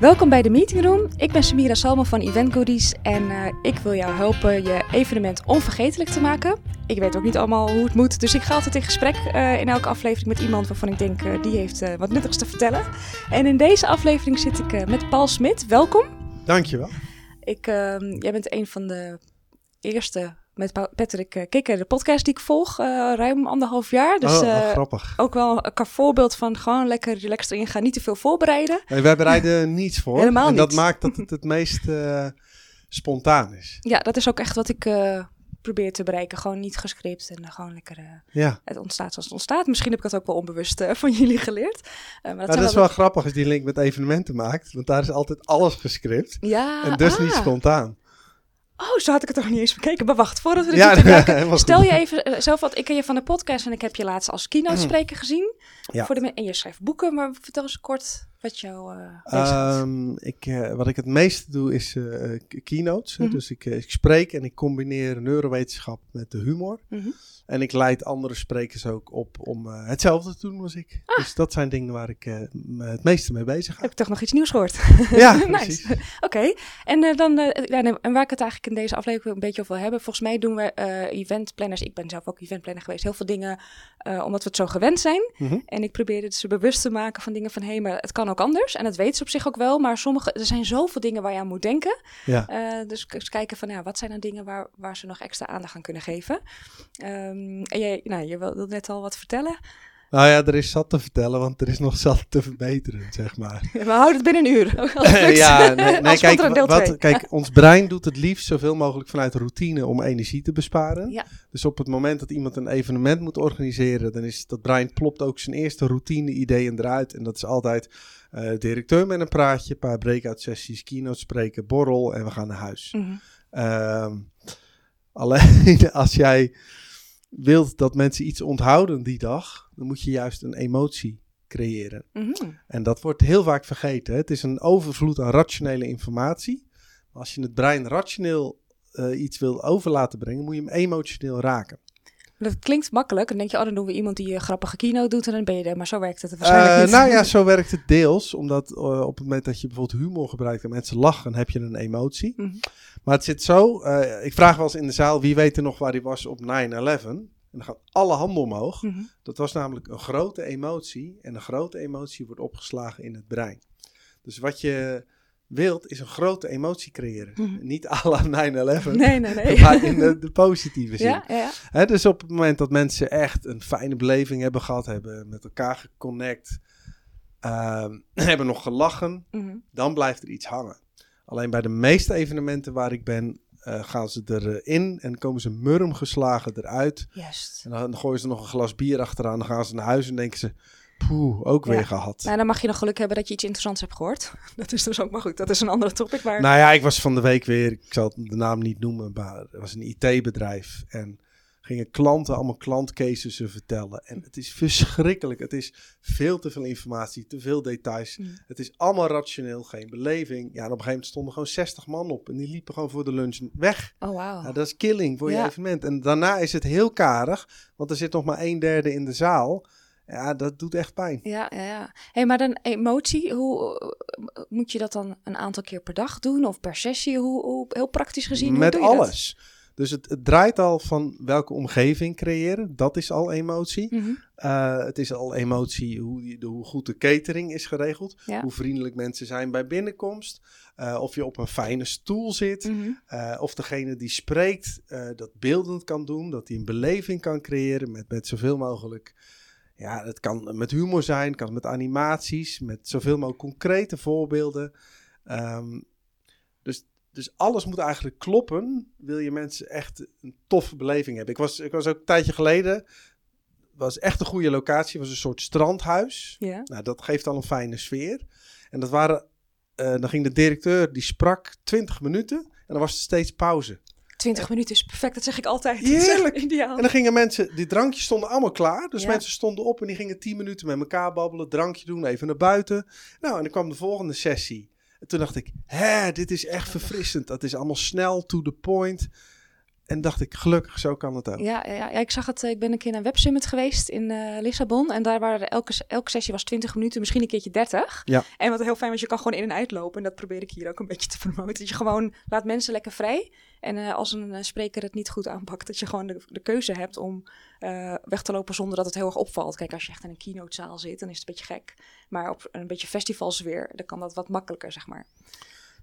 Welkom bij de Meeting Room. Ik ben Samira Salman van Event Goodies en uh, ik wil jou helpen je evenement onvergetelijk te maken. Ik weet ook niet allemaal hoe het moet, dus ik ga altijd in gesprek uh, in elke aflevering met iemand waarvan ik denk uh, die heeft wat nuttigs te vertellen. En in deze aflevering zit ik met Paul Smit. Welkom. Dankjewel. Ik, ehm, jij bent een van de eerste met Patrick eh, Kikker, de podcast die ik volg, uh, ruim anderhalf jaar. Dus oh, uh, grappig. ook wel een voorbeeld van gewoon lekker relaxed erin gaan, niet te veel voorbereiden. Nee, wij bereiden niets voor. Helemaal en niet. dat maakt dat het het meest spontaan is. Ja, dat is ook echt wat ik probeer te bereiken. Gewoon niet gescript en gewoon lekker ja. het ontstaat zoals het ontstaat. Misschien heb ik dat ook wel onbewust van jullie geleerd. maar dat, dat is wel grappig als die link met evenementen maakt. Want daar is altijd alles gescript. Ja, en dus ah. niet spontaan. Oh, zo had ik het toch niet eens bekeken. Maar wacht, voordat we dit ja, stel je even zelf wat. Ik ken je van de podcast en ik heb je laatst als keynote spreker gezien. Ja. Voor de, en je schrijft boeken, maar vertel eens kort wat jou uh, um, ik, uh, Wat ik het meeste doe is uh, keynotes. Mhm. Dus ik, ik spreek en ik combineer neurowetenschap met de humor. Mhm. En ik leid andere sprekers ook op om hetzelfde te doen als ik. Ah. Dus dat zijn dingen waar ik het meeste mee bezig ga. Heb ik toch nog iets nieuws gehoord? Ja, precies. Oké, okay. en dan ja, nee, en waar ik het eigenlijk in deze aflevering een beetje over wil hebben. Volgens mij doen we eventplanners. Ik ben zelf ook eventplanner geweest. Heel veel dingen omdat we het zo gewend zijn. Mhm. En ik probeer het ze bewust te maken van dingen van hé, hey, maar het kan ook anders. En dat weten ze op zich ook wel. Maar sommige, er zijn zoveel dingen waar je aan moet denken. Ja. Uh, dus eens kijken van ja, wat zijn dan dingen waar, waar ze nog extra aandacht aan kunnen geven. Um, en jij, nou, je wilde net al wat vertellen. Nou ja, er is zat te vertellen, want er is nog zat te verbeteren, zeg maar. Ja, we houden het binnen een uur. ja, nee, nee kijk, wat, kijk, ons brein doet het liefst zoveel mogelijk vanuit routine om energie te besparen. Ja. Dus op het moment dat iemand een evenement moet organiseren, dan is dat brein plopt ook zijn eerste routine-ideeën eruit. En dat is altijd uh, directeur met een praatje, een paar breakout sessies, keynote spreken, borrel en we gaan naar huis. Mm -hmm. uh, alleen als jij wilt dat mensen iets onthouden die dag, dan moet je juist een emotie creëren. Mm -hmm. En dat wordt heel vaak vergeten. Het is een overvloed aan rationele informatie. Maar als je het brein rationeel uh, iets wil over laten brengen, moet je hem emotioneel raken. Dat klinkt makkelijk. Dan denk je, oh, dan doen we iemand die een grappige keynote doet en dan ben je er. Maar zo werkt het waarschijnlijk uh, niet. Nou ja, zo werkt het deels. Omdat uh, op het moment dat je bijvoorbeeld humor gebruikt en mensen lachen, heb je een emotie. Mm -hmm. Maar het zit zo. Uh, ik vraag wel eens in de zaal, wie weet er nog waar hij was op 9-11? En dan gaat alle handen omhoog. Mm -hmm. Dat was namelijk een grote emotie. En een grote emotie wordt opgeslagen in het brein. Dus wat je wilt, is een grote emotie creëren. Mm -hmm. Niet à la 9-11. Nee, nee, nee. Maar in de, de positieve zin. Ja, ja. He, dus op het moment dat mensen echt een fijne beleving hebben gehad, hebben met elkaar geconnect, uh, hebben nog gelachen, mm -hmm. dan blijft er iets hangen. Alleen bij de meeste evenementen waar ik ben, uh, gaan ze erin en komen ze murm geslagen eruit. Juist. En dan gooien ze nog een glas bier achteraan, dan gaan ze naar huis en denken ze, poeh, ook Ja. weer gehad. Nou, dan mag je nog geluk hebben dat je iets interessants hebt gehoord. Dat is dus ook maar goed. Dat is een andere topic. Maar... Nou ja, ik was van de week weer, ik zal de naam niet noemen, maar er was een IT-bedrijf en gingen klanten allemaal klantcases vertellen. En het is verschrikkelijk. Het is veel te veel informatie, te veel details. Mm. Het is allemaal rationeel, geen beleving. Ja, en op een gegeven moment stonden gewoon 60 man op en die liepen gewoon voor de lunch weg. Oh. Ja, dat is killing voor je evenement. En daarna is het heel karig, want er zit nog maar een derde in de zaal. Ja, dat doet echt pijn. Ja, ja, ja. hey, maar dan emotie, hoe eh, moet je dat dan een aantal keer per dag doen of per sessie? Hoe, hoe heel praktisch gezien? hoe Met doe je dat? alles. Dus het, het draait al van welke omgeving creëren. Dat is al emotie. Mhm. Uh, het is al emotie hoe, hoe goed de catering is geregeld. Ja. Hoe vriendelijk mensen zijn bij binnenkomst. Uh, of je op een fijne stoel zit. Mhm. Uh, of degene die spreekt dat beeldend kan doen. Dat hij een beleving kan creëren met, met zoveel mogelijk. Ja, het kan met humor zijn, kan met animaties, met zoveel mogelijk concrete voorbeelden. Um, dus, dus alles moet eigenlijk kloppen. Wil je mensen echt een toffe beleving hebben. Ik was, ik was ook een tijdje geleden was echt een goede locatie. was een soort strandhuis. Ja. Nou, dat geeft al een fijne sfeer. En dat waren, uh, dan ging de directeur, die sprak 20 minuten. En dan was er steeds pauze. 20 minuten is perfect, dat zeg ik altijd. Heerlijk. Ideaal. En dan gingen mensen, die drankjes stonden allemaal klaar. Dus Ja. mensen stonden op en die gingen 10 minuten met elkaar babbelen. Drankje doen, even naar buiten. Nou, en dan kwam de volgende sessie. En toen dacht ik, hè, dit is echt verfrissend. Dat is allemaal snel, to the point. En dacht ik, gelukkig, zo kan het ook. Ja, ja, ja, ik zag het. eh, Ik ben een keer naar een websummit geweest in eh, Lissabon. En daar waren elke, elke sessie was 20 minuten, misschien een keertje 30. Ja. En wat heel fijn was, je kan gewoon in en uitlopen. En dat probeer ik hier ook een beetje te promoten. Dat je gewoon laat mensen lekker vrij. En eh, als een eh, spreker het niet goed aanpakt, dat je gewoon de, keuze hebt om eh, weg te lopen zonder dat het heel erg opvalt. Kijk, als je echt in een keynotezaal zit, dan is het een beetje gek. Maar op een beetje festivalsfeer, dan kan dat wat makkelijker, zeg maar.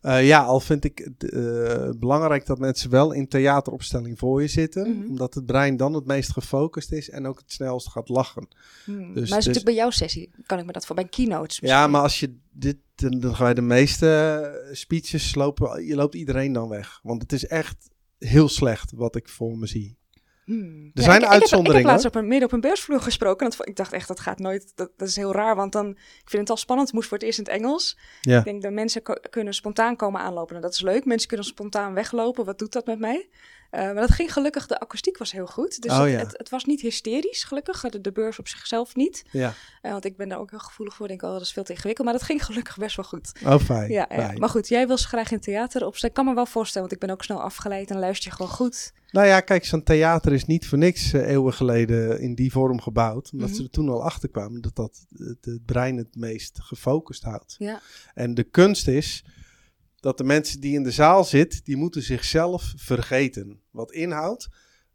Eh, ja, al vind ik het eh, belangrijk dat mensen wel in theateropstelling voor je zitten. Mhm. Omdat het brein dan het meest gefocust is en ook het snelst gaat lachen. Hmm. Dus- maar is dus- natuurlijk bij jouw sessie, kan ik me dat voor bij keynotes Ja, misschien. maar als je dit, dan dan ga je de meeste eh, speeches lopen, je loopt iedereen dan weg. Want het is echt heel slecht wat ik voor me zie. Hmm. Er zijn ik, ik heb- Ik heb, uitzonderingen, laatst op een, midden op een beursvloer gesproken. Dat, ik dacht echt, dat gaat nooit. Dat, dat is heel raar, want dan. Ik vind het al spannend. Het moest voor het eerst in het Engels. Ja. Ik denk dat mensen kunnen spontaan komen aanlopen. En dat is leuk. Mensen kunnen spontaan weglopen. Wat doet dat met mij? Eh, maar dat ging gelukkig. De akoestiek was heel goed. Dus Oh, het, ja. het, het was niet hysterisch, gelukkig. De, de beurs op zichzelf niet. Ja, Eh, want ik ben daar ook heel gevoelig voor. Ik denk, oh, dat is veel te ingewikkeld. Maar dat ging gelukkig best wel goed. oh fijn. Ja, fijn. maar goed, jij wil ze graag in theater opstaan. Ik kan me wel voorstellen, want ik ben ook snel afgeleid en luister je gewoon goed. Nou ja, kijk, zo'n theater is niet voor niks eh, eeuwen geleden in die vorm gebouwd. Omdat Mhm. ze er toen al achter kwamen dat dat het, het brein het meest gefocust houdt. Ja. En de kunst is dat de mensen die in de zaal zitten, die moeten zichzelf vergeten. Wat inhoudt,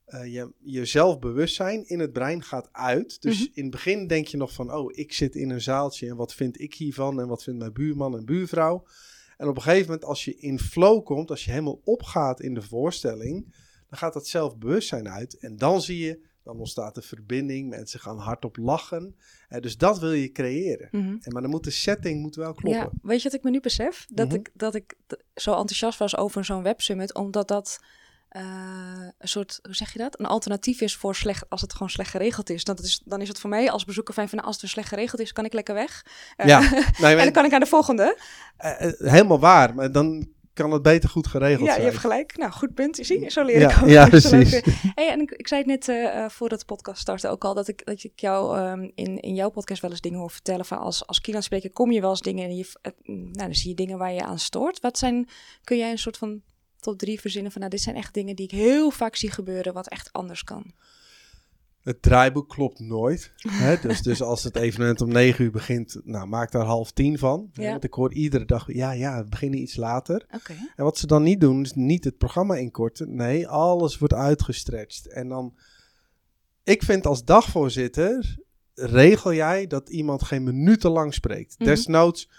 eh, je, je zelfbewustzijn in het brein gaat uit. Dus Mhm. in het begin denk je nog van, oh, ik zit in een zaaltje en wat vind ik hiervan en wat vindt mijn buurman en buurvrouw. En op een gegeven moment, als je in flow komt, als je helemaal opgaat in de voorstelling, dan gaat dat zelfbewustzijn uit. En dan zie je, dan ontstaat een verbinding, mensen gaan hardop lachen. Eh, dus dat wil je creëren. Mhm. En, maar dan moet de setting moet wel kloppen. Ja, weet je wat ik me nu besef? Dat, Mhm. ik, dat ik zo enthousiast was over zo'n websummit, omdat dat eh, een soort, hoe zeg je dat? Een alternatief is voor slecht, als het gewoon slecht geregeld is. Dat is dan is het voor mij als bezoeker fijn van, nou, als het slecht geregeld is, kan ik lekker weg. Eh, Ja, nee, en dan kan ik naar de volgende. helemaal waar. Maar dan kan het beter goed geregeld Ja, je zijn. hebt gelijk. Nou, goed punt. Zie je, zo leer Ja, ik ook. ja, Zo leuk. precies. Hey, en ik, ik zei het net eh, eh, voordat de podcast startte ook al, dat ik, dat ik jou ehm, in, in jouw podcast wel eens dingen hoor vertellen. Van als, als spreker kom je wel eens dingen en je, eh, nou, dan zie je dingen waar je aan stoort. Wat zijn, kun jij een soort van top drie verzinnen van, nou, dit zijn echt dingen die ik heel vaak zie gebeuren, wat echt anders kan. Het draaiboek klopt nooit. Hè? Dus, dus als het evenement om negen uur begint, nou, maak daar half tien van. Ja. Want ik hoor iedere dag, ja, ja, we beginnen iets later. En wat ze dan niet doen, is niet het programma inkorten. Nee, alles wordt uitgestretched. En dan, ik vind als dagvoorzitter, regel jij dat iemand geen minuten lang spreekt. Mhm. Desnoods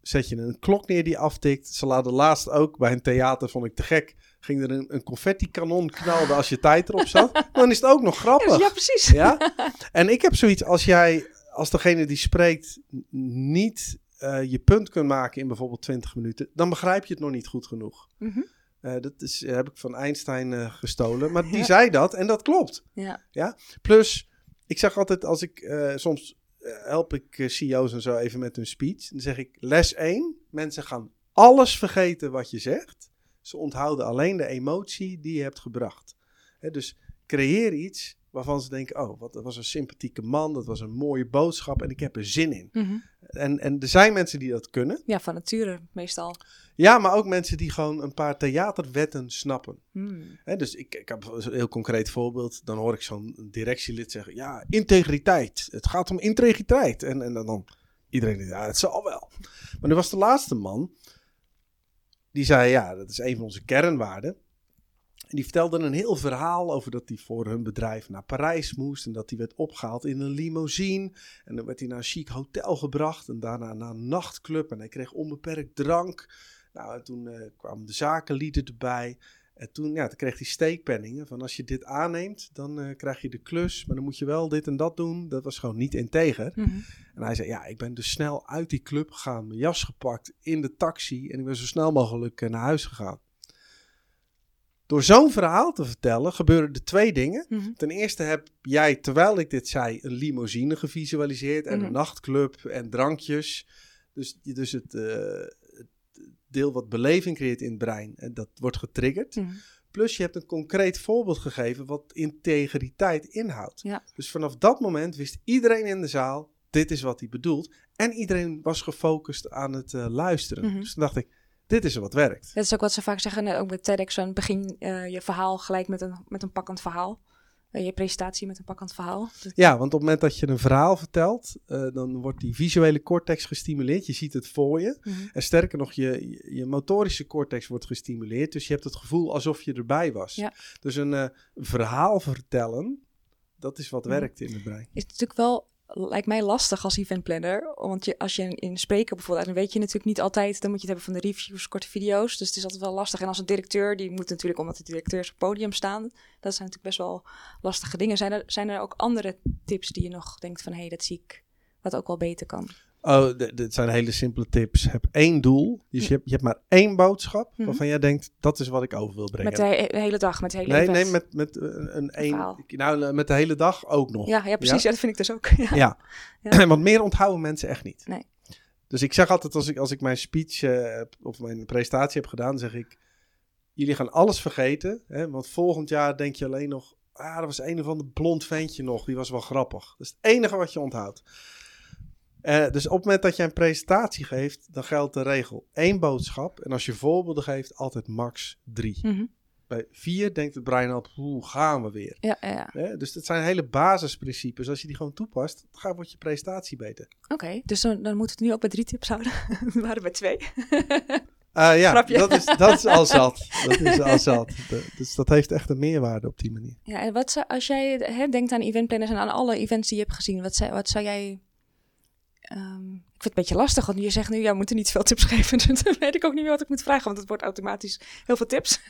zet je een klok neer die aftikt. Ze laten laatst ook bij een theater, vond ik te gek, ging er een, een confetti-kanon knalden als je tijd erop zat. Dan is het ook nog Ja, grappig. ja, precies. Ja? En ik heb zoiets, als jij, als degene die spreekt, niet eh, je punt kunt maken in bijvoorbeeld 20 minuten, dan begrijp je het nog niet goed genoeg. Mhm. Eh, dat is, heb ik van Einstein eh, gestolen, maar die Ja. zei dat en dat klopt. Ja. Plus, ik zeg altijd, als ik eh, soms eh, help ik eh, CEO's en zo even met hun speech, dan zeg ik les 1, mensen gaan alles vergeten wat je zegt. Ze onthouden alleen de emotie die je hebt gebracht. Dus creëer iets waarvan ze denken, oh, wat, dat was een sympathieke man, dat was een mooie boodschap en ik heb er zin in. Mhm. En, en er zijn mensen die dat kunnen. ja, van nature meestal. Ja, maar ook mensen die gewoon een paar theaterwetten snappen. Hmm. Dus ik, ik heb een heel concreet voorbeeld. Dan hoor ik zo'n directielid zeggen: Ja, integriteit. Het gaat om integriteit. En, en dan, dan iedereen denkt: Ja, het zal wel. Maar nu was de laatste man. Die zei: Ja, dat is een van onze kernwaarden. En die vertelde een heel verhaal over dat hij voor hun bedrijf naar Parijs moest. En dat hij werd opgehaald in een limousine. En dan werd hij naar een chic hotel gebracht. En daarna naar een nachtclub. En hij kreeg onbeperkt drank. Nou, en toen eh, kwamen de zakenlieden erbij. En toen, ja, toen kreeg hij steekpenningen van als je dit aanneemt, dan eh, krijg je de klus. Maar dan moet je wel dit en dat doen. Dat was gewoon niet integer. Mhm. En hij zei, ja, ik ben dus snel uit die club gegaan, mijn jas gepakt, in de taxi. En ik ben zo snel mogelijk eh, naar huis gegaan. Door zo'n verhaal te vertellen gebeuren er twee dingen. Mhm. Ten eerste heb jij, terwijl ik dit zei, een limousine gevisualiseerd. En Mhm. een nachtclub en drankjes. Dus, dus het, eh, het deel wat beleving creëert in het brein, en dat wordt getriggerd. Mhm. Plus je hebt een concreet voorbeeld gegeven wat integriteit inhoudt. Ja. Dus vanaf dat moment wist iedereen in de zaal, dit is wat hij bedoelt. En iedereen was gefocust aan het eh, luisteren. Mhm. Dus toen dacht ik, dit is wat werkt. Dat is ook wat ze vaak zeggen, ook met TEDx, begin uh, je verhaal gelijk met een, met een pakkend verhaal. Uh, je presentatie met een pakkend verhaal. Ja, want op het moment dat je een verhaal vertelt, uh, dan wordt die visuele cortex gestimuleerd. Je ziet het voor je. Mm -hmm. En sterker nog, je, je motorische cortex wordt gestimuleerd. Dus je hebt het gevoel alsof je erbij was. Ja. Dus een verhaal vertellen, dat is wat mm -hmm. werkt in het brein. Is natuurlijk wel lijkt mij lastig als eventplanner. Want je, als je in spreker bijvoorbeeld, dan weet je natuurlijk niet altijd, dan moet je het hebben van de reviews, korte video's. Dus het is altijd wel lastig. En als een directeur, die moet natuurlijk, omdat de directeurs op het podium staan, dat zijn natuurlijk best wel lastige dingen. Zijn er, zijn er ook andere tips die je nog denkt van, hé, hey, dat zie ik, wat ook wel beter kan? Oh, dit zijn hele simpele tips. Heb één doel. Dus je hebt, je hebt maar één boodschap Mhm. waarvan jij denkt, dat is wat ik over wil brengen. Met de, he- de hele dag, met de hele nee, nee, met, met een, een één. Nou, met de hele dag ook nog. Ja, ja, precies. Ja? dat vind ik dus ook. Ja. Ja. Ja. Want meer onthouden mensen echt niet. Nee. Dus ik zeg altijd, als ik, als ik mijn speech eh, of mijn presentatie heb gedaan, zeg ik, jullie gaan alles vergeten. Hè, want volgend jaar denk je alleen nog, ah, er was een of ander blond ventje nog, die was wel grappig. Dat is het enige wat je onthoudt. Eh, dus op het moment dat je een presentatie geeft, dan geldt de regel één boodschap. En als je voorbeelden geeft, altijd max drie. Mhm. Bij vier denkt het brein al, hoe gaan we weer? ja, ja, ja. Hè? Dus dat zijn hele basisprincipes. Als je die gewoon toepast, dan wordt je presentatie beter. Oké, dus dan, dan moeten we het nu ook bij drie tips houden. we waren bij twee. Eh, ja, Grapje. dat is, dat is al zat. Dat is al zat. De- dus dat heeft echt een meerwaarde op die manier. Ja, en wat zou, als jij hè, denkt aan eventplanners en aan alle events die je hebt gezien, wat zou, wat zou jij... ehm, ik vind het een beetje lastig, want je zegt nu, ja, we moeten niet veel tips geven. Dus dan weet ik ook niet meer wat ik moet vragen, want het wordt automatisch heel veel tips.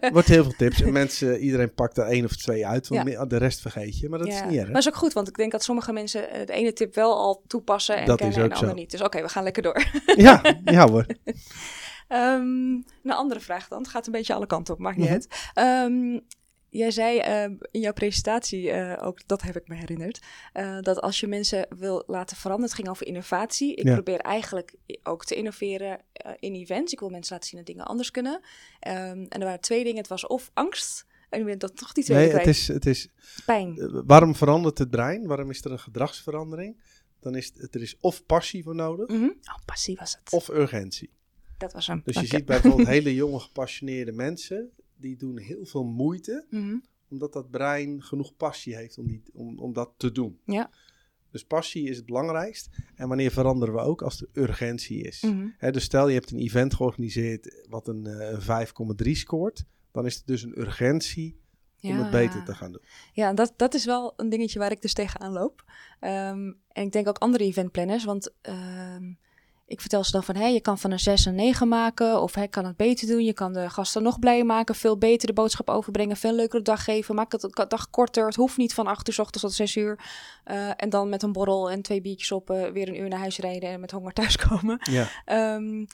Er wordt heel veel tips. En mensen, iedereen pakt er één of twee uit. Want Ja. meer- de rest vergeet je. Maar dat Ja. is niet erg. Maar dat is ook goed, want ik denk dat sommige mensen eh, de ene tip wel al toepassen en Dat kennen en de andere niet. Dus oké, we gaan lekker door. Ja, ja hoor. Ehm, een andere vraag dan. Het gaat een beetje alle kanten op, maakt niet Mhm. uit. Ehm, jij zei ehm, in jouw presentatie, eh, ook dat heb ik me herinnerd, eh, dat als je mensen wil laten veranderen, het ging over innovatie. Ik Ja. probeer eigenlijk ook te innoveren eh, in events. Ik wil mensen laten zien dat dingen anders kunnen. Ehm, en er waren twee dingen. Het was of angst. En ik ben dat toch die twee Nee, het is, het is, pijn. waarom verandert het brein? Waarom is er een gedragsverandering? Dan is het, er is of passie voor nodig, Mhm. Oh, passie was het. of urgentie. dat was hem. Dus je ziet bijvoorbeeld hele jonge gepassioneerde mensen, die doen heel veel moeite, Mhm. omdat dat brein genoeg passie heeft om, die, om, om dat te doen. Ja. Dus passie is het belangrijkst. En wanneer veranderen we ook? Als er urgentie is. Mhm. Dus stel je hebt een event georganiseerd wat een eh, een 5,3 scoort. Dan is het dus een urgentie om Ja. het beter te gaan doen. Ja, dat, dat is wel een dingetje waar ik dus tegenaan loop. Ehm, en ik denk ook andere eventplanners, want ehm, ik vertel ze dan van, hé, je kan van een 6 een 9 maken, of hij kan het beter doen, je kan de gasten nog blijer maken, veel beter de boodschap overbrengen, veel leukere dag geven, maak het een dag korter, het hoeft niet van 8 uur 's ochtends tot 6 uur. Eh, en dan met een borrel en twee biertjes op eh, weer een uur naar huis rijden en met honger thuiskomen. Ja, Ehm,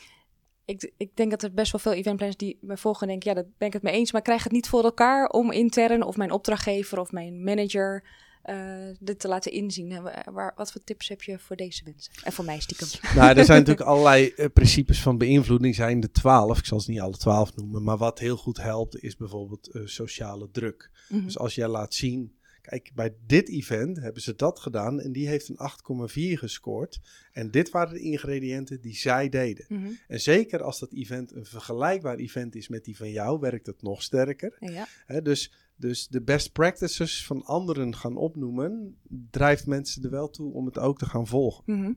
ik, ik denk dat er best wel veel eventplanners die me volgen denken, ja, dat ben ik het mee eens, maar ik krijg het niet voor elkaar om intern of mijn opdrachtgever of mijn manager eh, dit te laten inzien. En wa- waar, wat voor tips heb je voor deze mensen? En voor mij stiekem. nou, er zijn natuurlijk allerlei eh, principes van beïnvloeding. zijn de twaalf. Ik zal ze niet alle twaalf noemen. Maar wat heel goed helpt is bijvoorbeeld eh, sociale druk. Mhm. Dus als jij laat zien. Kijk, bij dit event hebben ze dat gedaan. En die heeft een 8,4 gescoord. En dit waren de ingrediënten die zij deden. Mhm. En zeker als dat event een vergelijkbaar event is met die van jou, werkt het nog sterker. Ja. Dus, dus de best practices van anderen gaan opnoemen, drijft mensen er wel toe om het ook te gaan volgen. Mhm.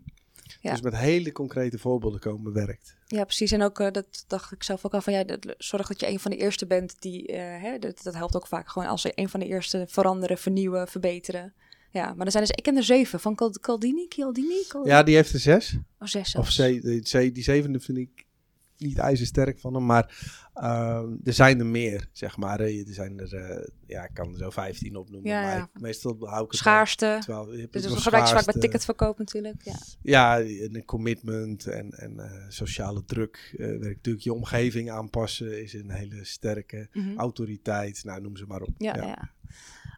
Ja. Dus met hele concrete voorbeelden komen werkt. ja, precies. En ook, eh, dat dacht ik zelf ook al van, ja, dat, zorg dat je een van de eerste bent die, eh, hè, dat, dat helpt ook vaak gewoon als je een van de eerste veranderen, vernieuwen, verbeteren. Ja, maar er zijn dus, ik ken er zeven, van Cal- Caldini, Cialdini? Cal- Ja, die heeft er zes. Oh, zes Of zelfs. Die, C- die zevende vind ik niet ijzersterk van hem. Maar ehm, er zijn er meer, zeg maar. Er zijn er, eh, ja, ik kan er zo 15 opnoemen. Ja, maar ja. ik- meestal hou ik het Schaarste. bij 12. Je hebt Dus dat gebruik je vaak bij ticketverkoop natuurlijk. Ja. Ja, en een commitment en, en eh, sociale druk. eh werkt natuurlijk je omgeving aanpassen is een hele sterke Mhm. autoriteit. Nou, noem ze maar op. Ja, ja.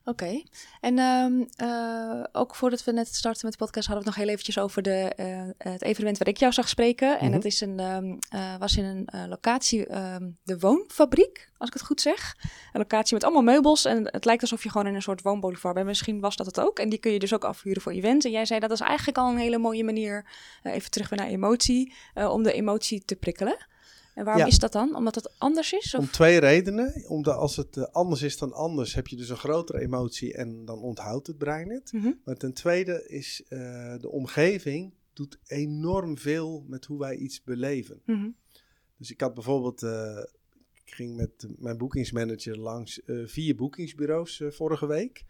Oké. En ehm, eh, ook voordat we net starten met de podcast hadden we het nog heel eventjes over de, eh, het evenement waar ik jou zag spreken. En Mhm. dat is een, ehm, eh, was in een locatie, ehm, de woonfabriek, als ik het goed zeg. Een locatie met allemaal meubels en het lijkt alsof je gewoon in een soort woonboulevard bent. Misschien was dat het ook. En die kun je dus ook afhuren voor events. En jij zei dat is eigenlijk al een hele mooie manier, even terug weer naar emotie, om de emotie te prikkelen. En waarom Ja. is dat dan? Omdat het anders is? Of? Om twee redenen. Omdat als het eh, anders is dan anders, heb je dus een grotere emotie en dan onthoudt het brein het. Mhm. Maar ten tweede is eh, de omgeving doet enorm veel met hoe wij iets beleven. Mhm. Dus ik had bijvoorbeeld, eh, ik ging met mijn boekingsmanager langs vier boekingsbureaus vorige week.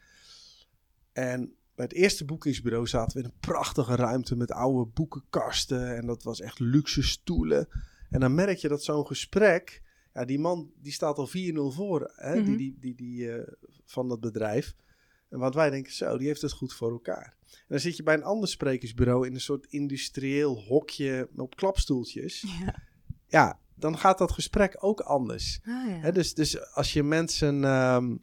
En bij het eerste boekingsbureau zaten we in een prachtige ruimte met oude boekenkasten. En dat was echt luxe stoelen. En dan merk je dat zo'n gesprek, ja, die man die staat al 4-0 voor, hè, Mhm. die, die, die, die, eh, van dat bedrijf. En wat wij denken, zo, die heeft het goed voor elkaar. En dan zit je bij een ander sprekersbureau in een soort industrieel hokje op klapstoeltjes Ja. ja, dan gaat dat gesprek ook anders. Ah, ja. Dus, dus als je mensen ehm,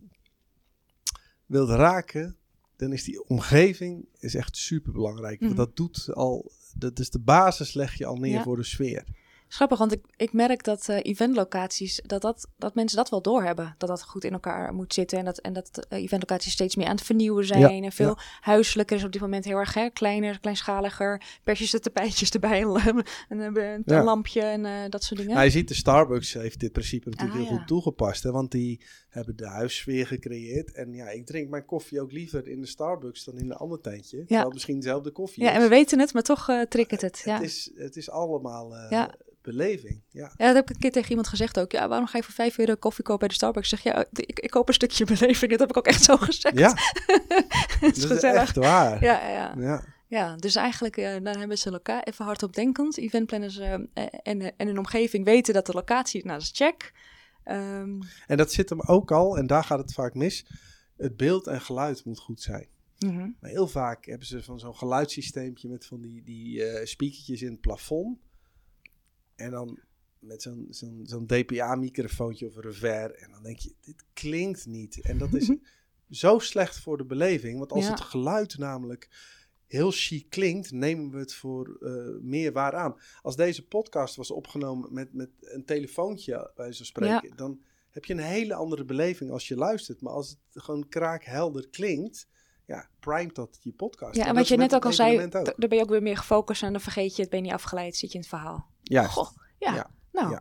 wilt raken, dan is die omgeving is echt super belangrijk. Mhm. Want dat doet al, dat is de basis leg je al neer Ja. voor de sfeer. Grappig, want ik, ik merk dat eh, eventlocaties, dat, dat, dat mensen dat wel doorhebben. Dat dat goed in elkaar moet zitten. En dat, en dat eh, eventlocaties steeds meer aan het vernieuwen zijn. Ja, en veel huiselijker is op dit moment heel erg hè, kleiner, kleinschaliger. Persjes de tapijtjes erbij. En een, een, een Ja. lampje en eh, dat soort dingen. Nou, je ziet, de Starbucks heeft dit principe natuurlijk Ah, heel ja. goed toegepast. Hè, want die hebben de huissfeer gecreëerd. En ja, ik drink mijn koffie ook liever in de Starbucks dan in een ander tentje. Terwijl het misschien dezelfde koffie ja, is. en we weten het, maar toch triggert het. Ja. het, is, het is allemaal Ja. Beleving. Ja. ja, dat heb ik een keer tegen iemand gezegd ook. Ja, waarom ga je voor 5 euro koffie kopen bij de Starbucks? Ik zeg, ja, ik, ik koop een stukje beleving. Dat heb ik ook echt zo gezegd. Ja, het dat is is gezellig. echt waar. Ja, ja, ja. ja. Dus eigenlijk eh, dan hebben ze elkaar even hardop denkend. Eventplanners eh, en, en een omgeving weten dat de locatie, nou dat is check. Ehm, En dat zit hem ook al, en daar gaat het vaak mis. Het beeld en geluid moet goed zijn. mhm. Maar heel vaak hebben ze van zo'n geluidssysteempje met van die, die speakertjes in het plafond. En dan met zo'n zo'n zo'n DPA-microfoontje of een reverb. En dan denk je, dit klinkt niet. En dat is zo slecht voor de beleving. Want als Ja. het geluid namelijk heel chic klinkt, nemen we het voor eh, meer waar aan. Als deze podcast was opgenomen met, met een telefoontje bij zo'n spreken, dan heb je een hele andere beleving als je luistert. Maar als het gewoon kraakhelder klinkt, ja, primet dat je podcast. Ja, en wat je net ook al zei, ook. daar ben je ook weer meer gefocust en dan vergeet je het, ben je niet afgeleid, zit je in het verhaal. Juist. Goh, ja. Ja. Nou, Ja.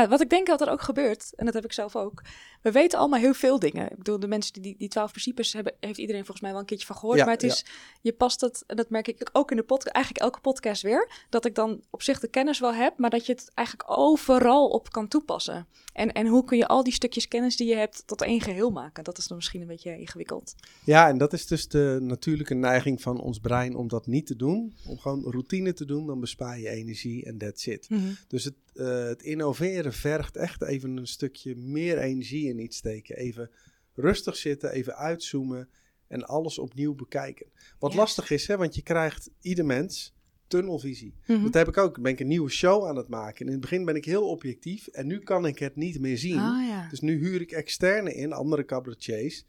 Ja. wat ik denk dat er ook gebeurt, en dat heb ik zelf ook. We weten allemaal heel veel dingen. Ik bedoel, de mensen die die, twaalf principes hebben, heeft iedereen volgens mij wel een keertje van gehoord. Ja, maar het is, je past het, en dat merk ik ook in de podcast, eigenlijk elke podcast weer, dat ik dan op zich de kennis wel heb, maar dat je het eigenlijk overal op kan toepassen. En, en hoe kun je al die stukjes kennis die je hebt tot één geheel maken? Dat is dan misschien een beetje ingewikkeld. Ja, en dat is dus de natuurlijke neiging van ons brein om dat niet te doen. Om gewoon routine te doen, dan bespaar je energie en that's it. Dus het, eh, het innoveren vergt echt even een stukje meer energie in iets steken. Even rustig zitten, even uitzoomen en alles opnieuw bekijken. Wat Ja. lastig is, hè, want je krijgt ieder mens tunnelvisie. Mhm. Dat heb ik ook. Ben ik een nieuwe show aan het maken. En in het begin ben ik heel objectief en nu kan ik het niet meer zien. Ah ja. Dus nu huur ik externe in, andere cabaretiers,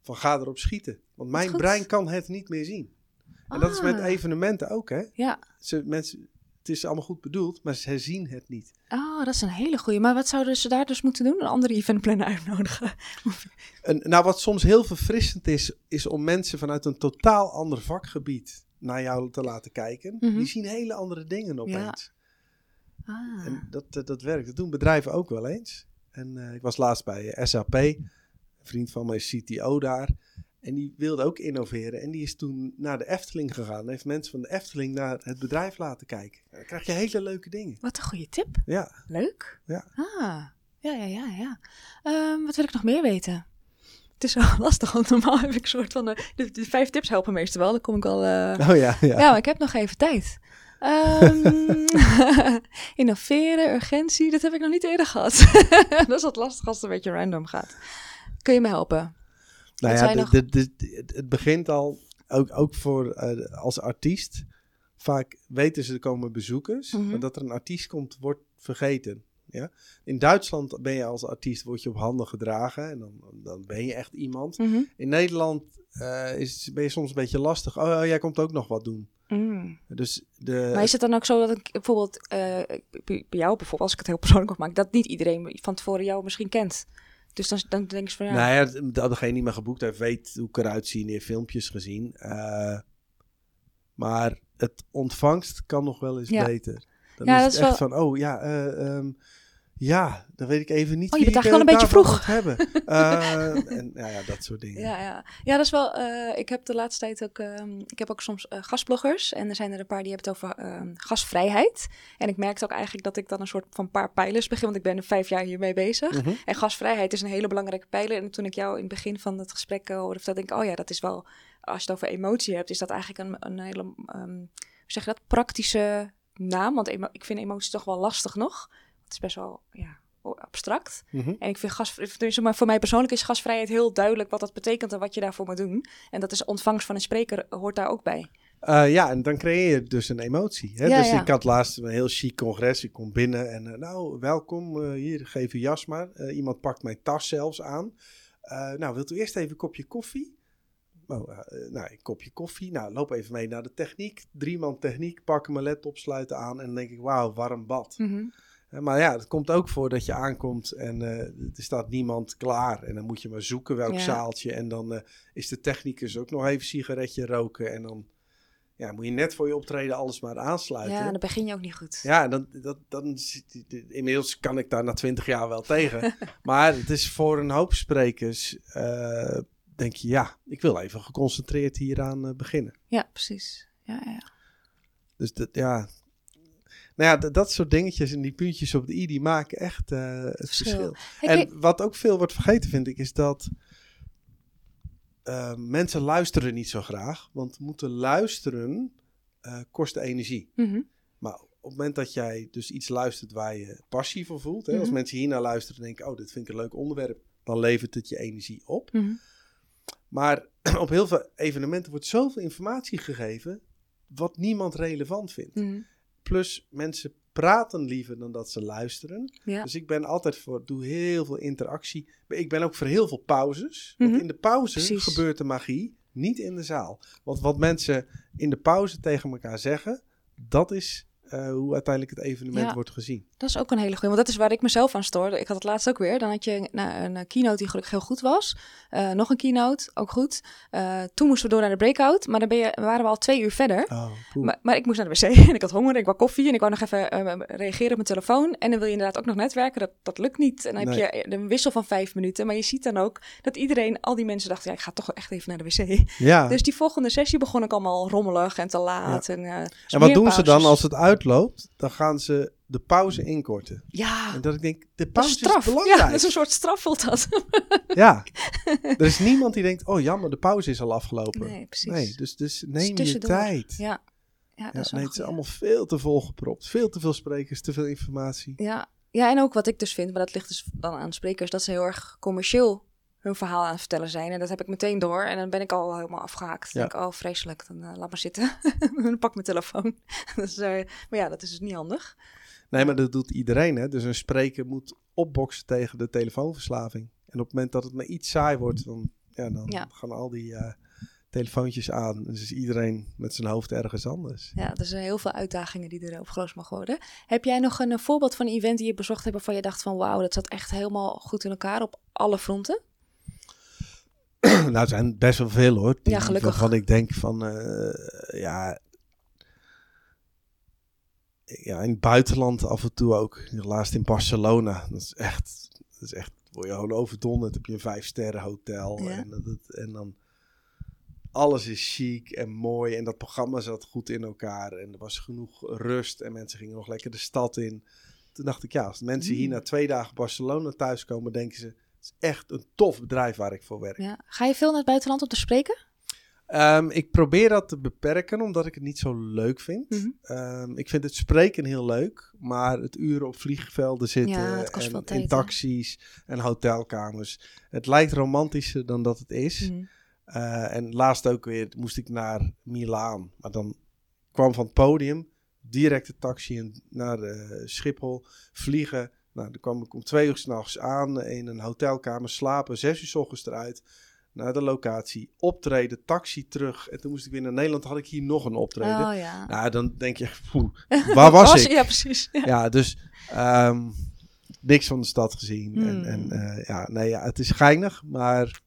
van ga erop schieten. Want mijn brein kan het niet meer zien. En dat is met Ah. evenementen ook, hè. Ja. Ze, mensen, het is allemaal goed bedoeld, maar ze zien het niet. Oh, dat is een hele goeie. Maar wat zouden ze daar dus moeten doen? Een andere eventplanner uitnodigen? En, nou, wat soms heel verfrissend is, is om mensen vanuit een totaal ander vakgebied naar jou te laten kijken. Mhm. Die zien hele andere dingen opeens. Ah. En dat, dat, dat werkt. Dat doen bedrijven ook wel eens. En eh, ik was laatst bij eh, SAP. Een vriend van mij is CTO daar. En die wilde ook innoveren. En die is toen naar de Efteling gegaan. En heeft mensen van de Efteling naar het bedrijf laten kijken. Dan krijg je hele leuke dingen. Wat een goede tip. Ja, Leuk. Ja. Ah, ja, ja, ja, ja. Ehm, wat wil ik nog meer weten? Het is wel lastig, want normaal heb ik een soort van... eh, de, de vijf tips helpen meestal wel. Dan kom ik wel... eh, oh ja, ja. ja. maar ik heb nog even tijd. Ehm, innoveren, urgentie, dat heb ik nog niet eerder gehad. dat is wat lastig als het een beetje random gaat. Kun je me helpen? Nou ja, nog- het begint al, ook, ook voor eh, als artiest. Vaak weten ze er komen bezoekers, Mhm. maar dat er een artiest komt, wordt vergeten. Ja? In Duitsland ben je als artiest word je op handen gedragen en dan, dan ben je echt iemand. Mhm. In Nederland eh, is, ben je soms een beetje lastig. Oh, oh, jij komt ook nog wat doen. Mm. Dus de, Maar is het dan ook zo dat ik bijvoorbeeld, eh, bij bij jou bijvoorbeeld, als ik het heel persoonlijk mag maken, dat niet iedereen van tevoren jou misschien kent? Dus dan, dan denk je van ja, Nou ja, dat degene die me geboekt heeft, weet hoe ik eruit zie heeft filmpjes gezien. Eh, maar het ontvangst kan nog wel eens Ja. beter. Dan Ja, is dat het is echt van, oh ja, eh, ehm, Ja, dan weet ik even niet Oh, je bent eigenlijk eh, wel een beetje moet hebben. Eh, en nou ja, dat soort dingen. Ja, ja. ja, dat is wel. eh, ik heb de laatste tijd ook. ehm, ik heb ook soms eh, gastbloggers. En er zijn er een paar die hebben het over ehm, gasvrijheid. En ik merkte ook eigenlijk dat ik dan een soort van paar pijlers begin. Want ik ben er vijf jaar hiermee bezig. Mhm. En gasvrijheid is een hele belangrijke pijler. En toen ik jou in het begin van het gesprek uh, hoorde vertellen, denk ik, oh ja, dat is wel. Als je het over emotie hebt, is dat eigenlijk een, een hele. ehm, hoe zeg je dat? Praktische naam. Want ik vind emotie toch wel lastig nog. Is best wel. Ja, abstract. Mhm. En ik vind gas, dus maar voor mij persoonlijk is gasvrijheid heel duidelijk wat dat betekent en wat je daarvoor moet doen. En dat is ontvangst van een spreker hoort daar ook bij. Eh, ja, en dan creëer je dus een emotie. Hè? Ja, dus ja. ik had laatst een heel chic congres. Ik kom binnen en eh, nou, welkom. eh, hier, geef uw jas maar. Iemand pakt mijn tas zelfs aan. Nou, wilt u eerst even een kopje koffie? Oh, nou, een kopje koffie. Nou, loop even mee naar de techniek. Drie man techniek, pakken mijn laptop, sluiten aan. En dan denk ik, wauw, warm bad. Eh, Maar ja, het komt ook voor dat je aankomt en eh, er staat niemand klaar. En dan moet je maar zoeken welk Ja. zaaltje. En dan eh, is de technicus ook nog even een sigaretje roken. En dan ja, moet je net voor je optreden alles maar aansluiten. Ja, dan begin je ook niet goed. Ja, dan, dat, dan, inmiddels kan ik daar na twintig jaar wel tegen. maar het is voor een hoop sprekers, eh, denk je, ja, ik wil even geconcentreerd hieraan beginnen. Ja, precies. Ja, ja. Dus dat, ja, nou ja, dat, soort dingetjes en die puntjes op de i, die maken echt eh, het Verschil. Hey, En wat ook veel wordt vergeten, vind ik, is dat eh, mensen luisteren niet zo graag. Want moeten luisteren eh, kost energie. mhm. Maar op het moment dat jij dus iets luistert waar je passie voor voelt. Hè, Als Mhm. mensen hier naar luisteren en denken, oh, dit vind ik een leuk onderwerp. Dan levert het je energie op. Mhm. Maar op heel veel evenementen wordt zoveel informatie gegeven. Wat niemand relevant vindt. Mhm. Plus mensen praten liever dan dat ze luisteren. Ja. Dus ik ben altijd voor, doe heel veel interactie. Maar Ik ben ook voor heel veel pauzes. Want Mhm. in de pauze Precies. gebeurt de magie, niet in de zaal. Want wat mensen in de pauze tegen elkaar zeggen, dat is eh, hoe uiteindelijk het evenement Ja. wordt gezien. Dat is ook een hele goede, want dat is waar ik mezelf aan stoorde. Ik had het laatst ook weer. Dan had je nou, een eh, keynote die gelukkig heel goed was. Eh, nog een keynote, ook goed. Toen moesten we door naar de breakout, maar dan ben je, waren we al twee uur verder. Oh. Maar, maar ik moest naar de wc en ik had honger, ik wou koffie en ik wou nog even reageren op mijn telefoon. En dan wil je inderdaad ook nog netwerken, dat, dat lukt niet. En dan Nee. heb je een wissel van vijf minuten. Maar je ziet dan ook dat iedereen, al die mensen dachten, ja, ik ga toch echt even naar de wc. ja. Dus die volgende sessie begon ik allemaal rommelig en te laat. En, eh, dus en wat doen ze dan als het uitloopt? Dan gaan ze de pauze inkorten. Ja, En dat ik denk, de is pauze is, straf. belangrijk. Ja, dat is een soort straf voelt dat. Ja. er is niemand die denkt, oh jammer, de pauze is al afgelopen. Nee, precies. Nee, dus, dus neem je tussendoor. tijd. Ja, ja, Ja, dat is nee, het is allemaal veel te volgepropt. Veel te veel sprekers, te veel informatie. Ja. ja, en ook wat ik dus vind, maar dat ligt dus dan aan sprekers, dat ze heel erg commercieel hun verhaal aan het vertellen zijn. En dat heb ik meteen door. En dan ben ik al helemaal afgehaakt. Dan Ja. denk ik, oh vreselijk, dan eh, laat maar zitten. dan pak mijn telefoon. dus, maar ja, dat is dus niet handig. Nee, maar dat doet iedereen. Hè? Dus een spreker moet opboksen tegen de telefoonverslaving. En op het moment dat het maar iets saai wordt, dan, ja, dan Ja. gaan al die eh, telefoontjes aan. Dus is iedereen met zijn hoofd ergens anders. Ja, er zijn heel veel uitdagingen die er opgelost mogen worden. Heb jij nog een, eh, voorbeeld van een event die je bezocht hebt waarvan je dacht van wauw, dat zat echt helemaal goed in elkaar op alle fronten? nou, er zijn best wel veel hoor. Die, Ja, gelukkig. Waarvan ik denk van, eh, ja... Ja, in het buitenland af en toe ook. Laatst in Barcelona. Dat is echt, dat is echt, word je gewoon overdonderd. Heb je een vijf sterren hotel. Ja. En, dat, het- en dan, alles is chic en mooi. En dat programma zat goed in elkaar. En er was genoeg rust. En mensen gingen nog lekker de stad in. Toen dacht ik, ja, als mensen hier Mm. na twee dagen Barcelona thuiskomen, denken ze... Is echt een tof bedrijf waar ik voor werk. Ja. Ga je veel naar het buitenland om te spreken? Ehm, ik probeer dat te beperken, omdat ik het niet zo leuk vind. Mhm. Ehm, ik vind het spreken heel leuk, maar het uren op vliegvelden zitten Ja, en tijd, in hè? taxis en hotelkamers. Het lijkt romantischer dan dat het is. Eh, en laatst ook weer moest ik naar Milaan, maar dan kwam van het podium direct de taxi naar eh, Schiphol, vliegen. Nou, dan kwam ik om twee uur s'nachts aan in een hotelkamer, slapen, zes uur s ochtends eruit naar de locatie, optreden, taxi terug. En toen moest ik weer naar Nederland, had ik hier nog een optreden. Oh ja. Nou, dan denk je, poeh, waar was ik? Ja, precies. Ja. Ja, dus ehm, niks van de stad gezien. En, Hmm. en eh, ja, nee, ja, het is geinig, maar...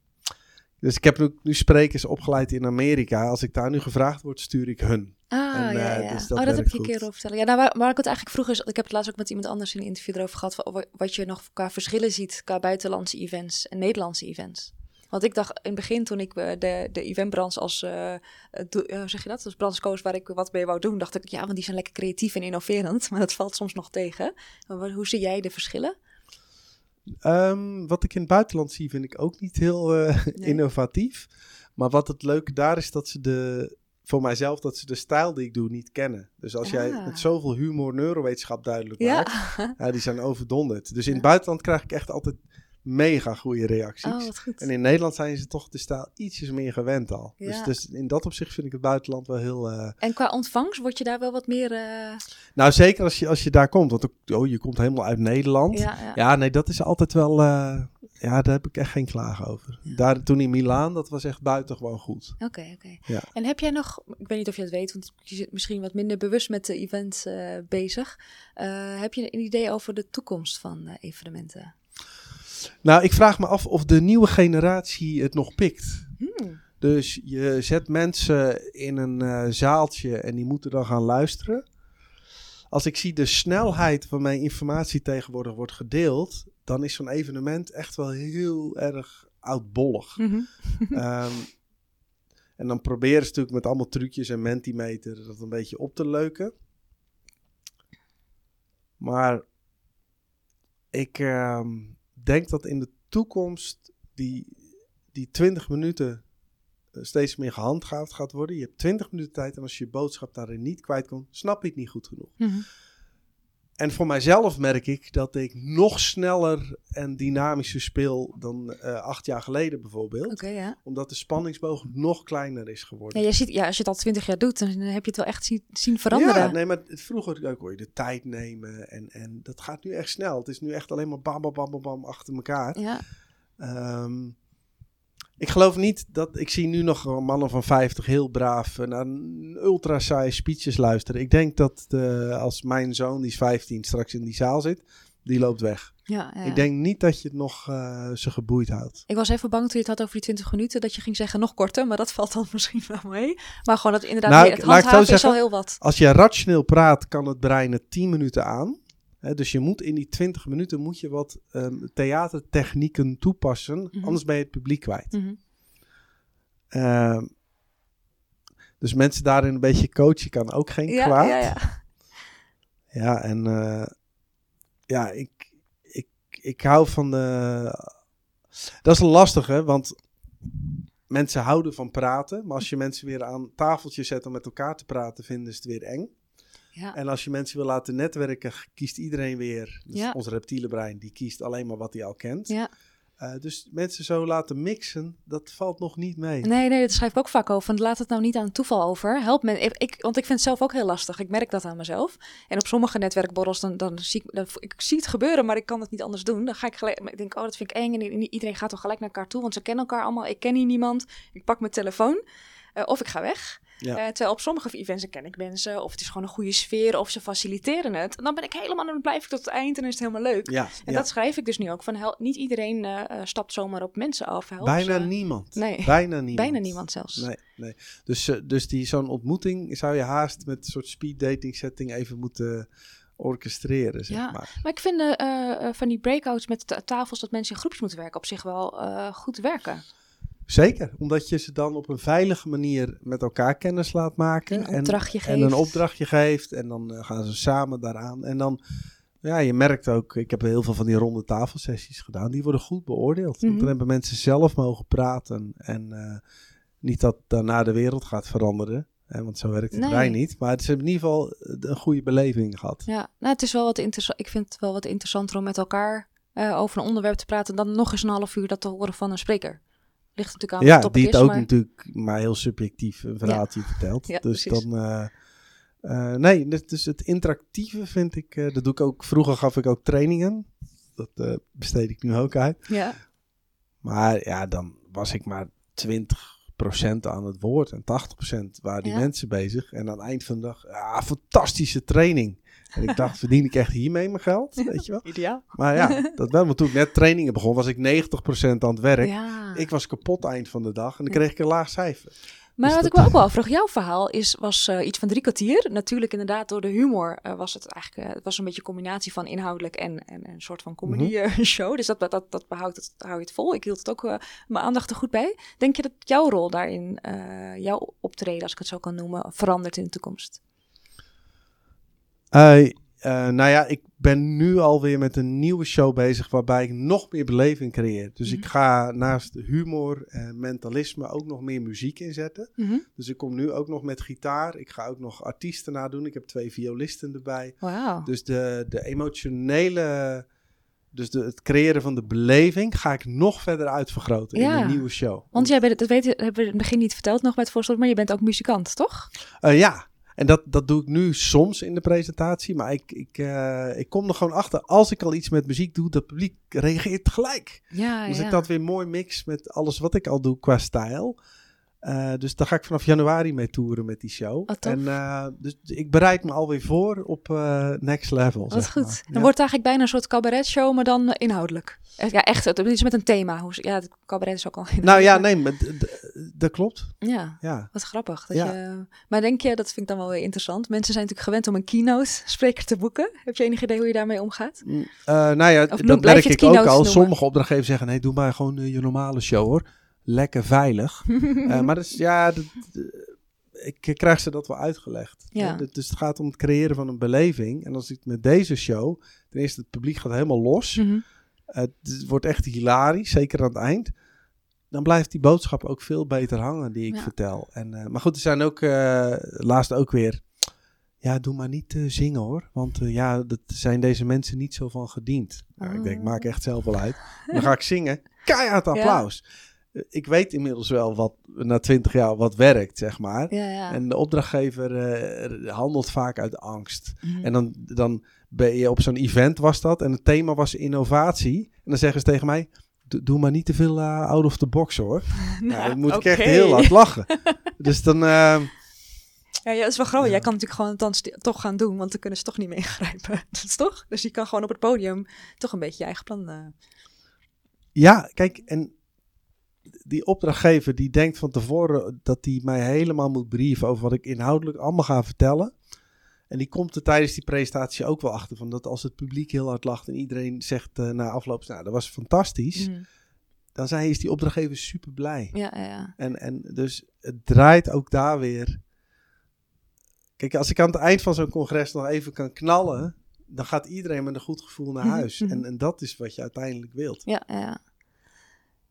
Dus ik heb nu, nu sprekers opgeleid in Amerika. Als ik daar nu gevraagd word, stuur ik hun. Ah, En, ja, eh, ja. dus dat oh, dat heb je een keer over vertellen. Ja, nou, waar, waar ik het eigenlijk vroeg is, ik heb het laatst ook met iemand anders in een interview erover gehad, wa- wat je nog qua verschillen ziet qua buitenlandse events en Nederlandse events. Want ik dacht in het begin, toen ik eh, de, de eventbranche als, hoe zeg je dat, als branche koos waar ik wat mee wou doen, dacht ik, ja, want die zijn lekker creatief en innoverend, maar dat valt soms nog tegen. Maar hoe zie jij de verschillen? Ehm, wat ik in het buitenland zie, vind ik ook niet heel Nee. innovatief. Maar wat het leuke daar is, dat ze de, voor mijzelf, dat ze de stijl die ik doe niet kennen. Dus als jij Ah. met zoveel humor neurowetenschap duidelijk Ja. maakt, ja, die zijn overdonderd. Dus in het buitenland krijg ik echt altijd mega goede reacties. Oh. En in Nederland zijn ze toch de stijl ietsjes meer gewend al. Ja. Dus, dus in dat opzicht vind ik het buitenland wel heel... eh, En qua ontvangst word je daar wel wat meer... eh, Nou, zeker als je, als je daar komt. Want ook- oh, je komt helemaal uit Nederland. ja, ja. Ja, nee, dat is altijd wel. eh, ja, daar heb ik echt geen klagen over. Ja. Daar, toen in Milaan, dat was echt buitengewoon goed. Oké, oké. Ja. En heb jij nog, ik weet niet of je het weet, want je zit misschien wat minder bewust met de events eh, bezig. Eh, heb je een idee over de toekomst van eh, evenementen? Nou, ik vraag me af of de nieuwe generatie het nog pikt. Hmm. Dus je zet mensen in een zaaltje en die moeten dan gaan luisteren. Als ik zie de snelheid waarmee informatie tegenwoordig wordt gedeeld, dan is zo'n evenement echt wel heel erg oudbollig. Mhm. Ehm, en dan proberen ze natuurlijk met allemaal trucjes en Mentimeter dat een beetje op te leuken. Maar ik ehm, denk dat in de toekomst die, die 20 minuten eh, steeds meer gehandhaafd gaat worden. Je hebt 20 minuten tijd en als je je boodschap daarin niet kwijt komt, snap je het niet goed genoeg. Mhm. En voor mijzelf merk ik dat ik nog sneller en dynamischer speel dan eh, acht jaar geleden bijvoorbeeld Oké, ja. omdat de spanningsboog nog kleiner is geworden. Ja, je ziet, ja, als je het al twintig jaar doet, dan heb je het wel echt zien, zien veranderen. Ja, nee, maar vroeger kon je de tijd nemen en, en dat gaat nu echt snel. Het is nu echt alleen maar bam, bam, bam, bam, bam achter elkaar. Ja. Ehm, ik geloof niet dat, ik zie nu nog mannen van 50 heel braaf eh, naar ultra saaie speeches luisteren. Ik denk dat als mijn zoon, die is 15, straks in die zaal zit, die loopt weg. Ja, ja. Ik denk niet dat je het nog eh ze geboeid houdt. Ik was even bang toen je het had over die 20 minuten, dat je ging zeggen nog korter, maar dat valt dan misschien wel mee. Maar gewoon dat inderdaad, Nou, het handhaven is al heel wat. Als je rationeel praat, kan het brein het 10 minuten aan. Hè, dus je moet in die 20 minuten moet je wat ehm, theatertechnieken toepassen. Mhm. Anders ben je het publiek kwijt. Mhm. Ehm, dus mensen daarin een beetje coachen kan ook geen Ja, kwaad. ja, ja. Ja, en eh, ja, ik, ik, ik hou van de. Dat is lastig, hè? Want mensen houden van praten. Maar als je mensen weer aan tafeltje zet om met elkaar te praten, vinden ze het weer eng. Ja. En als je mensen wil laten netwerken, kiest iedereen weer. Dus Ja. Ons reptiele brein, die kiest alleen maar wat hij al kent. ja. Eh, dus mensen zo laten mixen, dat valt nog niet mee. Nee, nee, dat schrijf ik ook vaak over. Laat het nou niet aan toeval over. Help me. Ik, ik- want ik vind het zelf ook heel lastig. Ik merk dat aan mezelf. En op sommige netwerkborrels, dan, dan zie ik, dan, ik zie het gebeuren, maar ik kan het niet anders doen. Dan ga ik gelijk, ik denk, oh, dat vind ik eng. En iedereen gaat toch gelijk naar elkaar toe, want ze kennen elkaar allemaal. Ik ken hier niemand. Ik pak mijn telefoon. eh, of ik ga weg. Ja. Eh, terwijl op sommige events ken ik mensen, of het is gewoon een goede sfeer, of ze faciliteren het. En dan ben ik helemaal, dan blijf ik tot het eind en dan is het helemaal leuk. Ja, En ja. dat schrijf ik dus nu ook. Van hel- niet iedereen eh, eh, stapt zomaar op mensen af. Help bijna ze. niemand. Nee. Bijna niemand. Bijna niemand zelfs. Nee, nee. Dus, dus die, zo'n ontmoeting zou je haast met een soort speed dating setting even moeten orchestreren, zeg Ja. maar. Maar ik vind van die breakouts met ta- tafels dat mensen in groepjes moeten werken op zich wel goed werken. Zeker, omdat je ze dan op een veilige manier met elkaar kennis laat maken. Een opdrachtje en, en een geeft. opdrachtje geeft. En dan eh, gaan ze samen daaraan. En dan, ja, je merkt ook, ik heb heel veel van die ronde tafelsessies gedaan. Die worden goed beoordeeld. Want Mhm. dan hebben mensen zelf mogen praten. En eh, niet dat daarna de wereld gaat veranderen. Hè, want zo werkt het Nee. brein niet. Maar ze hebben in ieder geval eh, een goede beleving gehad. Ja, nou, het is wel wat interessant. Ik vind het wel wat interessanter om met elkaar over een onderwerp te praten dan nog eens een half uur dat te horen van een spreker. Ligt natuurlijk aan Ja, wat die het is, ook maar... natuurlijk maar heel subjectief een verhaaltje vertelt. Ja, dus precies. dan. eh, eh, nee, dus, dus het interactieve vind ik. eh, dat doe ik ook. Vroeger gaf ik ook trainingen. Dat eh, besteed ik nu ook uit. Ja, Maar ja, dan was ik maar 20% aan het woord en 80% waren die Ja. mensen bezig. En aan het eind van de dag, ja, fantastische training. En ik dacht, verdien ik echt hiermee mijn geld? Weet je wel? ideaal. Maar ja, dat wel. Maar toen ik net trainingen begon, was ik 90% aan het werk. Ja. Ik was kapot eind van de dag en dan kreeg ik een laag cijfer. Maar Dus wat ik me ook wel afvraag, jouw verhaal is, was eh, iets van drie kwartier. Natuurlijk inderdaad door de humor eh, was het eigenlijk, eh, het was een beetje een combinatie van inhoudelijk en, en een soort van comedy eh, show. Dus dat, dat, dat behoudt het, hou je het vol. Ik hield het ook mijn aandacht er goed bij. Denk je dat jouw rol daarin, jouw optreden, als ik het zo kan noemen, verandert in de toekomst? Eh, nou ja, ik ben nu alweer met een nieuwe show bezig waarbij ik nog meer beleving creëer. Dus ik Mhm. ga naast humor en mentalisme ook nog meer muziek inzetten. Dus ik kom nu ook nog met gitaar. Ik ga ook nog artiesten nadoen. Ik heb twee violisten erbij. Dus de, de emotionele, dus de, het creëren van de beleving ga ik nog verder uitvergroten in een nieuwe show. Want jij bent, dat weet hebben we in het begin niet verteld nog bij het voorstel, maar je bent ook muzikant, toch? Eh, ja, en dat, dat doe ik nu soms in de presentatie. Maar ik, ik, eh, ik kom er gewoon achter, als ik al iets met muziek doe, dat publiek reageert gelijk. Ja, Dus ja. ik dat weer mooi mix met alles wat ik al doe qua stijl. Eh, dus daar ga ik vanaf januari mee toeren met die show. Tof. en eh, dus ik bereid me alweer voor op eh, next level. Wat zeg goed. maar. Dan Ja. wordt het eigenlijk bijna een soort cabaretshow, maar dan inhoudelijk. Ja, echt. Het is met een thema. Hoe, ja, het cabaret is ook al Nou ja, nee, maar dat klopt. Ja, Ja. wat grappig. Dat Ja. je, maar denk je, dat vind ik dan wel weer interessant. Mensen zijn natuurlijk gewend om een keynote spreker te boeken. Heb je enig idee hoe je daarmee omgaat? Mm, nou ja, Of dat merk ik ook al. noemen? Sommige opdrachtgevers zeggen, nee, doe maar gewoon je normale show hoor. Lekker veilig. Eh, maar is, ja, dat, eh, ik krijg ze dat wel uitgelegd. Ja. Eh, dus het gaat om het creëren van een beleving. En als ik met deze show, ten eerste het publiek gaat helemaal los. Mhm. Het wordt echt hilarisch, zeker aan het eind. Dan blijft die boodschap ook veel beter hangen die ik Ja. vertel. En, eh, maar goed, er zijn ook eh, laatst ook weer. Ja, doe maar niet eh, zingen hoor. Want eh, ja, dat zijn deze mensen niet zo van gediend. Nou, ik denk, Oh. maak echt zelf wel uit. Dan ga ik zingen. Keihard applaus. Eh, Ik weet inmiddels wel wat na twintig jaar wat werkt, zeg maar. Ja, ja. En de opdrachtgever eh, handelt vaak uit angst. Mhm. En dan, dan ben je op zo'n event was dat. En het thema was innovatie. En dan zeggen ze tegen mij. "Doe- maar niet te veel eh, out of the box hoor. Nou, dan moet ik echt heel hard lachen. dus dan. eh, Ja, ja, dat is wel grappig. Ja. Jij kan natuurlijk gewoon het dan toch gaan doen, want dan kunnen ze toch niet meegrijpen. Dat is toch? Dus je kan gewoon op het podium toch een beetje je eigen plan... eh, ja, kijk. En die opdrachtgever die denkt van tevoren dat hij mij helemaal moet brieven over wat ik inhoudelijk allemaal ga vertellen. En die komt er tijdens die presentatie ook wel achter van dat als het publiek heel hard lacht en iedereen zegt eh, na afloop, nou dat was fantastisch. mhm. Dan zijn, is die opdrachtgever super blij. Ja, ja, ja. En, en dus het draait ook daar weer. Kijk, als ik aan het eind van zo'n congres nog even kan knallen, dan gaat iedereen met een goed gevoel naar Mhm, huis. En, en dat is wat je uiteindelijk wilt. Ja, ja,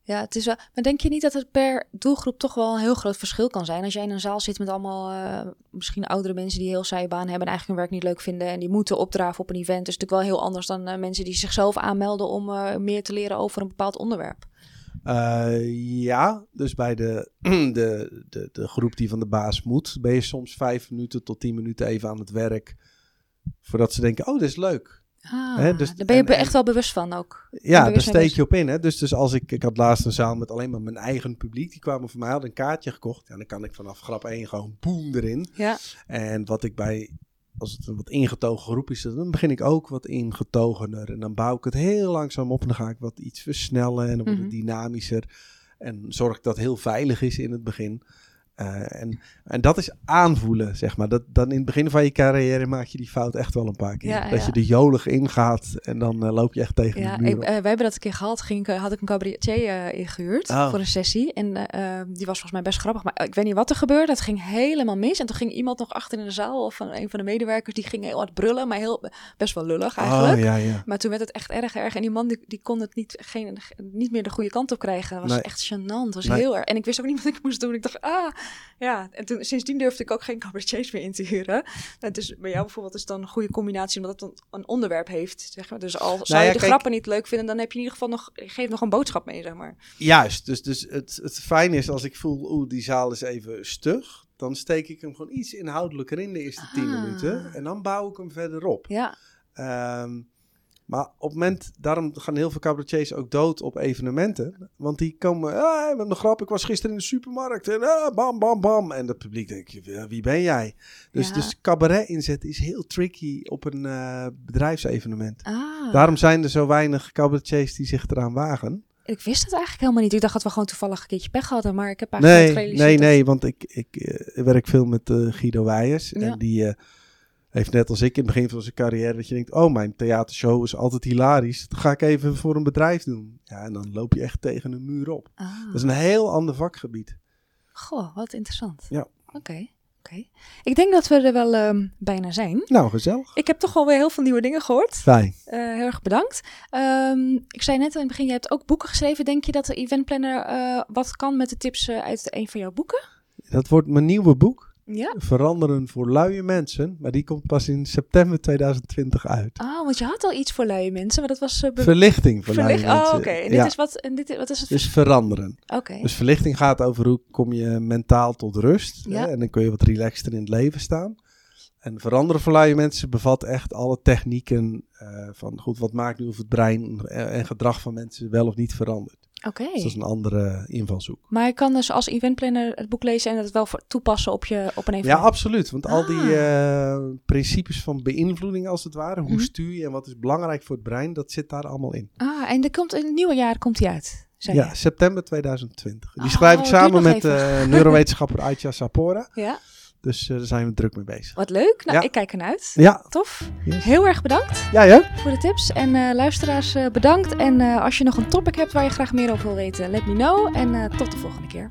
ja. Het is wel. Maar denk je niet dat het per doelgroep toch wel een heel groot verschil kan zijn? Als jij in een zaal zit met allemaal eh, misschien oudere mensen die heel saaie baan hebben en eigenlijk hun werk niet leuk vinden en die moeten opdraven op een event, is natuurlijk wel heel anders dan eh, mensen die zichzelf aanmelden om eh, meer te leren over een bepaald onderwerp. Ja, dus bij de, de, de, de groep die van de baas moet, ben je soms vijf minuten tot tien minuten even aan het werk. Voordat ze denken, oh, dit is leuk. Ah, Hè, dus- daar ben je en- en- echt wel bewust van ook. Ja, daar steek je op in. Hè? Dus, dus als ik, ik had laatst een zaal met alleen maar mijn eigen publiek. Die kwamen voor mij, hadden een kaartje gekocht. Ja, dan kan ik vanaf grap 1 gewoon boem erin. Ja, En wat ik bij, als het een wat ingetogen groep is, dan begin ik ook wat ingetogener. En dan bouw ik het heel langzaam op en dan ga ik wat iets versnellen en dan wordt het Mhm. dynamischer. En zorg dat het heel veilig is in het begin. Eh, en, en dat is aanvoelen, zeg maar. Dat, dan in het begin van je carrière maak je die fout echt wel een paar keer. Ja, dat ja. je de jolig ingaat en dan eh, loop je echt tegen ja de muur. ik, eh, wij hebben dat een keer gehad. Ging, had ik een cabaretier eh, ingehuurd Oh. voor een sessie. En eh, eh, die was volgens mij best grappig. Maar ik weet niet wat er gebeurde. Het ging helemaal mis. En toen ging iemand nog achter in de zaal. Of van een van de medewerkers. Die ging heel hard brullen. Maar heel, best wel lullig eigenlijk. Oh, ja, ja. Maar toen werd het echt erg erg. En die man die, die kon het niet, geen, niet meer de goede kant op krijgen. Het was Nee. echt gênant. Was Nee. heel erg. En ik wist ook niet wat ik moest doen. Ik dacht, ah, ja. En toen, sindsdien durfde ik ook geen cabaretiers meer in te huren. En dus bij jou bijvoorbeeld is het dan een goede combinatie. Omdat het dan een onderwerp heeft. Zeg maar. Dus al zou Nou ja, je de kijk- grappen niet leuk vinden. Dan heb je in ieder geval nog, geef nog een boodschap mee, zeg maar. Juist, dus, dus het, het fijne is als ik voel, oeh, die zaal is even stug. Dan steek ik hem gewoon iets inhoudelijker in de eerste tien Ah. minuten. En dan bouw ik hem verder op. Ja, Ehm, maar op het moment, daarom gaan heel veel cabaretiers ook dood op evenementen. Want die komen, ah, met een grap, ik was gisteren in de supermarkt en ah, bam, bam, bam. En het publiek denkt, "Ja, wie ben jij? Dus, Ja. dus cabaret inzetten is heel tricky op een eh, bedrijfsevenement. ah. Daarom zijn er zo weinig cabaretiers die zich eraan wagen. Ik wist het eigenlijk helemaal niet. Ik dacht dat we gewoon toevallig een keertje pech hadden, maar ik heb eigenlijk Nee, nee, nee, want ik, ik eh, werk veel met eh, Guido Weijers. Ja. En die heeft net als ik in het begin van zijn carrière dat je denkt, oh, mijn theatershow is altijd hilarisch. Dat ga ik even voor een bedrijf doen. Ja, en dan loop je echt tegen een muur op. Ah. Dat is een heel ander vakgebied. Goh, wat interessant. Ja. Oké, oké. Ik denk dat we er wel ehm, bijna zijn. Nou, gezellig. Ik heb toch wel weer heel veel nieuwe dingen gehoord. Fijn. Eh, heel erg bedankt. Ehm, ik zei net in het begin, je hebt ook boeken geschreven. Denk je dat de eventplanner eh, wat kan met de tips eh, uit een van jouw boeken? Dat wordt mijn nieuwe boek. Ja. Veranderen voor luie mensen. Maar die komt pas in september 2020 uit. Ah, want je had al iets voor luie mensen, maar dat was... eh, Verlichting voor luie mensen. Oh, oké. En dit ja, is wat... En dit, wat is het? dus veranderen. Oké. Dus verlichting gaat over hoe kom je mentaal tot rust. Ja. Hè? En dan kun je wat relaxter in het leven staan. En veranderen voor luie mensen bevat echt alle technieken eh, van goed, wat maakt nu of het brein en gedrag van mensen wel of niet verandert. Oké. Dus dat is een andere invalshoek. Maar je kan dus als eventplanner het boek lezen en het wel toepassen op, je, op een Ja, evenement. absoluut. Want al die Ah. eh, principes van beïnvloeding als het ware, hoe Mhm. stuur je en wat is belangrijk voor het brein, dat zit daar allemaal in. Ah, en er komt in het nieuwe jaar komt die uit. Zei Ja, je. september 2020. Die Oh, schrijf ik samen met eh, neurowetenschapper Aitja Sapora. ja. Dus eh, daar zijn we druk mee bezig. Wat leuk. Nou, Ja. ik kijk ernaar uit. Ja, Tof. Yes. Heel erg bedankt ja, ja. voor de tips. En eh, luisteraars, eh, bedankt. En als je nog een topic hebt waar je graag meer over wil weten, let me know. En tot de volgende keer.